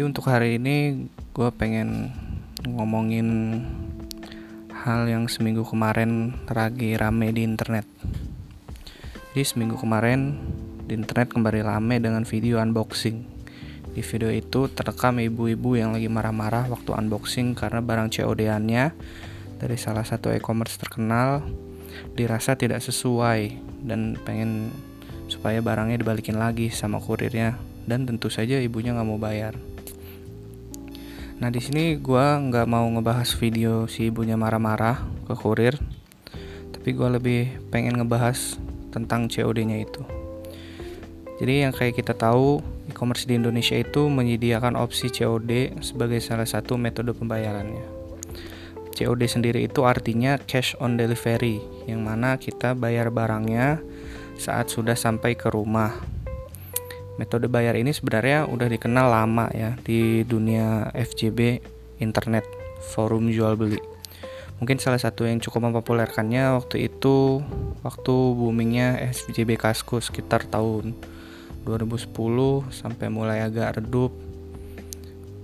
Jadi untuk hari ini gue pengen ngomongin hal yang seminggu kemarin lagi rame di internet. Jadi seminggu kemarin di internet kembali rame dengan video unboxing. Di video itu terekam ibu-ibu yang lagi marah-marah waktu unboxing karena barang COD-annya dari salah satu e-commerce terkenal dirasa tidak sesuai dan pengen supaya barangnya dibalikin lagi sama kurirnya dan tentu saja ibunya nggak mau bayar. Nah di sini gue nggak mau ngebahas video si ibunya marah-marah ke kurir, tapi gue lebih pengen ngebahas tentang COD-nya itu. Jadi yang kayak kita tahu, e-commerce di Indonesia itu menyediakan opsi COD sebagai salah satu metode pembayarannya. COD sendiri itu artinya cash on delivery, yang mana kita bayar barangnya saat sudah sampai ke rumah Metode bayar ini sebenarnya udah dikenal lama ya di dunia FJB internet forum jual beli. Mungkin salah satu yang cukup mempopulerkannya waktu itu waktu boomingnya FJB Kaskus sekitar tahun 2010 sampai mulai agak redup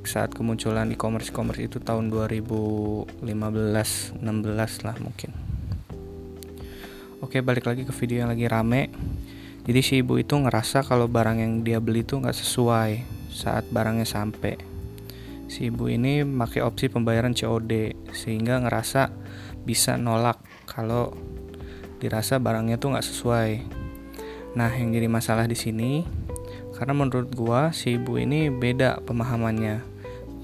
saat kemunculan e-commerce e-commerce itu tahun 2015 16 lah mungkin. Oke, balik lagi ke video yang lagi rame jadi si ibu itu ngerasa kalau barang yang dia beli itu nggak sesuai saat barangnya sampai. Si ibu ini pakai opsi pembayaran COD sehingga ngerasa bisa nolak kalau dirasa barangnya tuh nggak sesuai. Nah, yang jadi masalah di sini karena menurut gua si ibu ini beda pemahamannya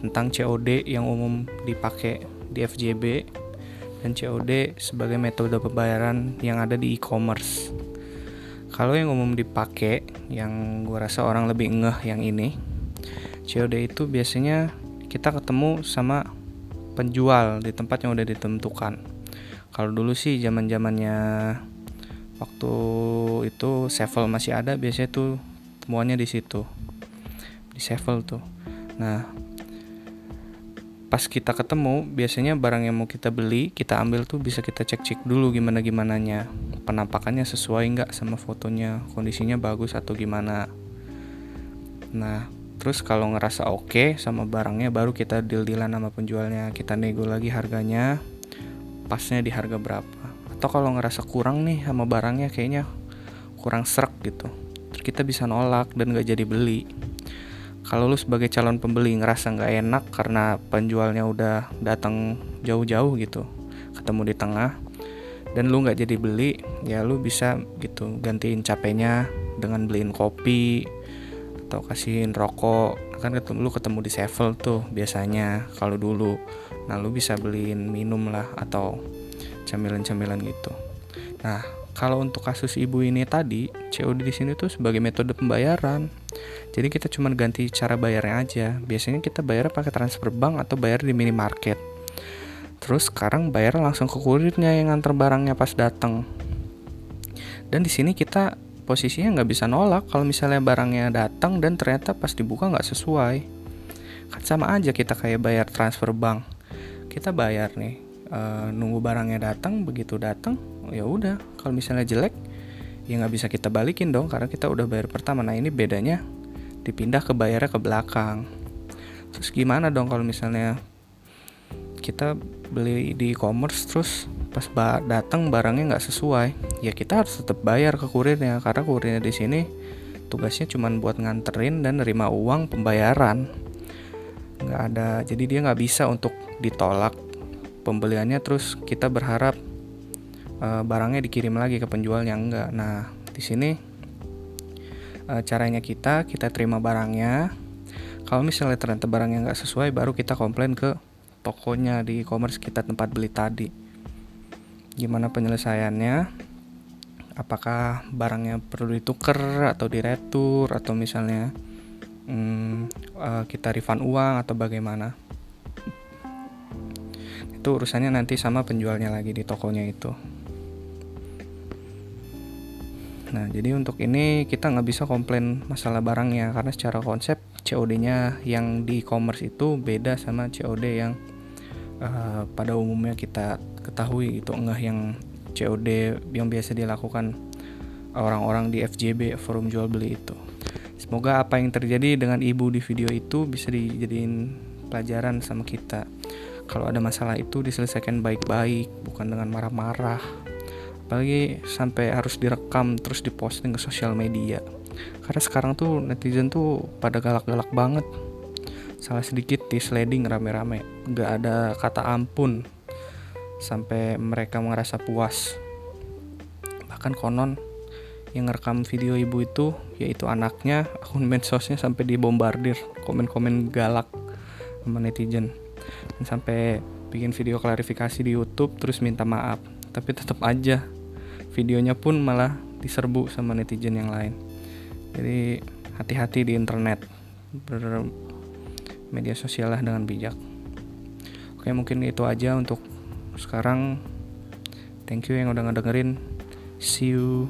tentang COD yang umum dipakai di FJB dan COD sebagai metode pembayaran yang ada di e-commerce. Kalau yang umum dipakai, yang gue rasa orang lebih ngeh yang ini, COD itu biasanya kita ketemu sama penjual di tempat yang udah ditentukan. Kalau dulu sih zaman zamannya waktu itu Sevel masih ada, biasanya tuh temuannya di situ, di Sevel tuh. Nah, pas kita ketemu biasanya barang yang mau kita beli kita ambil tuh bisa kita cek cek dulu gimana gimana nya penampakannya sesuai nggak sama fotonya? Kondisinya bagus atau gimana? Nah terus kalau ngerasa oke okay sama barangnya baru kita deal dealan sama penjualnya. Kita nego lagi harganya pasnya di harga berapa. Atau kalau ngerasa kurang nih sama barangnya kayaknya kurang serak gitu. Terus kita bisa nolak dan nggak jadi beli kalau lu sebagai calon pembeli ngerasa nggak enak karena penjualnya udah datang jauh-jauh gitu ketemu di tengah dan lu nggak jadi beli ya lu bisa gitu gantiin capeknya dengan beliin kopi atau kasihin rokok. Kan ketemu lu ketemu di Sevel tuh biasanya kalau dulu. Nah lu bisa beliin minum lah atau camilan-camilan gitu. Nah kalau untuk kasus ibu ini tadi COD di sini tuh sebagai metode pembayaran jadi kita cuma ganti cara bayarnya aja. Biasanya kita bayar pakai transfer bank atau bayar di minimarket. Terus sekarang bayar langsung ke kurirnya yang nganter barangnya pas datang. Dan di sini kita posisinya nggak bisa nolak kalau misalnya barangnya datang dan ternyata pas dibuka nggak sesuai. Kan sama aja kita kayak bayar transfer bank. Kita bayar nih, e, nunggu barangnya datang, begitu datang, ya udah. Kalau misalnya jelek, ya nggak bisa kita balikin dong karena kita udah bayar pertama. Nah ini bedanya dipindah ke bayarnya ke belakang terus gimana dong kalau misalnya kita beli di e-commerce terus pas datang barangnya nggak sesuai ya kita harus tetap bayar ke kurirnya karena kurirnya di sini tugasnya cuma buat nganterin dan nerima uang pembayaran nggak ada jadi dia nggak bisa untuk ditolak pembeliannya terus kita berharap e, barangnya dikirim lagi ke penjualnya enggak. Nah di sini e, caranya kita kita terima barangnya. Kalau misalnya ternyata barangnya nggak sesuai baru kita komplain ke tokonya di e-commerce kita tempat beli tadi. Gimana penyelesaiannya? Apakah barangnya perlu ditukar atau diretur atau misalnya hmm, uh, kita refund uang atau bagaimana? Itu urusannya nanti sama penjualnya lagi di tokonya itu Nah, jadi untuk ini kita nggak bisa komplain masalah barangnya karena secara konsep COD-nya yang di e-commerce itu beda sama COD yang uh, pada umumnya kita ketahui itu enggak yang COD yang biasa dilakukan orang-orang di FJB forum jual beli itu. semoga apa yang terjadi dengan ibu di video itu bisa dijadiin pelajaran sama kita. Kalau ada masalah itu diselesaikan baik-baik bukan dengan marah-marah apalagi sampai harus direkam terus diposting ke sosial media. Karena sekarang tuh netizen tuh pada galak-galak banget. Salah sedikit di sliding rame-rame. Nggak ada kata ampun sampai mereka merasa puas. Bahkan konon yang ngerekam video ibu itu yaitu anaknya akun medsosnya sampai dibombardir komen-komen galak sama netizen. Dan sampai bikin video klarifikasi di YouTube terus minta maaf. Tapi tetap aja videonya pun malah diserbu sama netizen yang lain. Jadi hati-hati di internet. Bermedia sosial lah dengan bijak. Oke mungkin itu aja untuk sekarang. Thank you yang udah ngedengerin. See you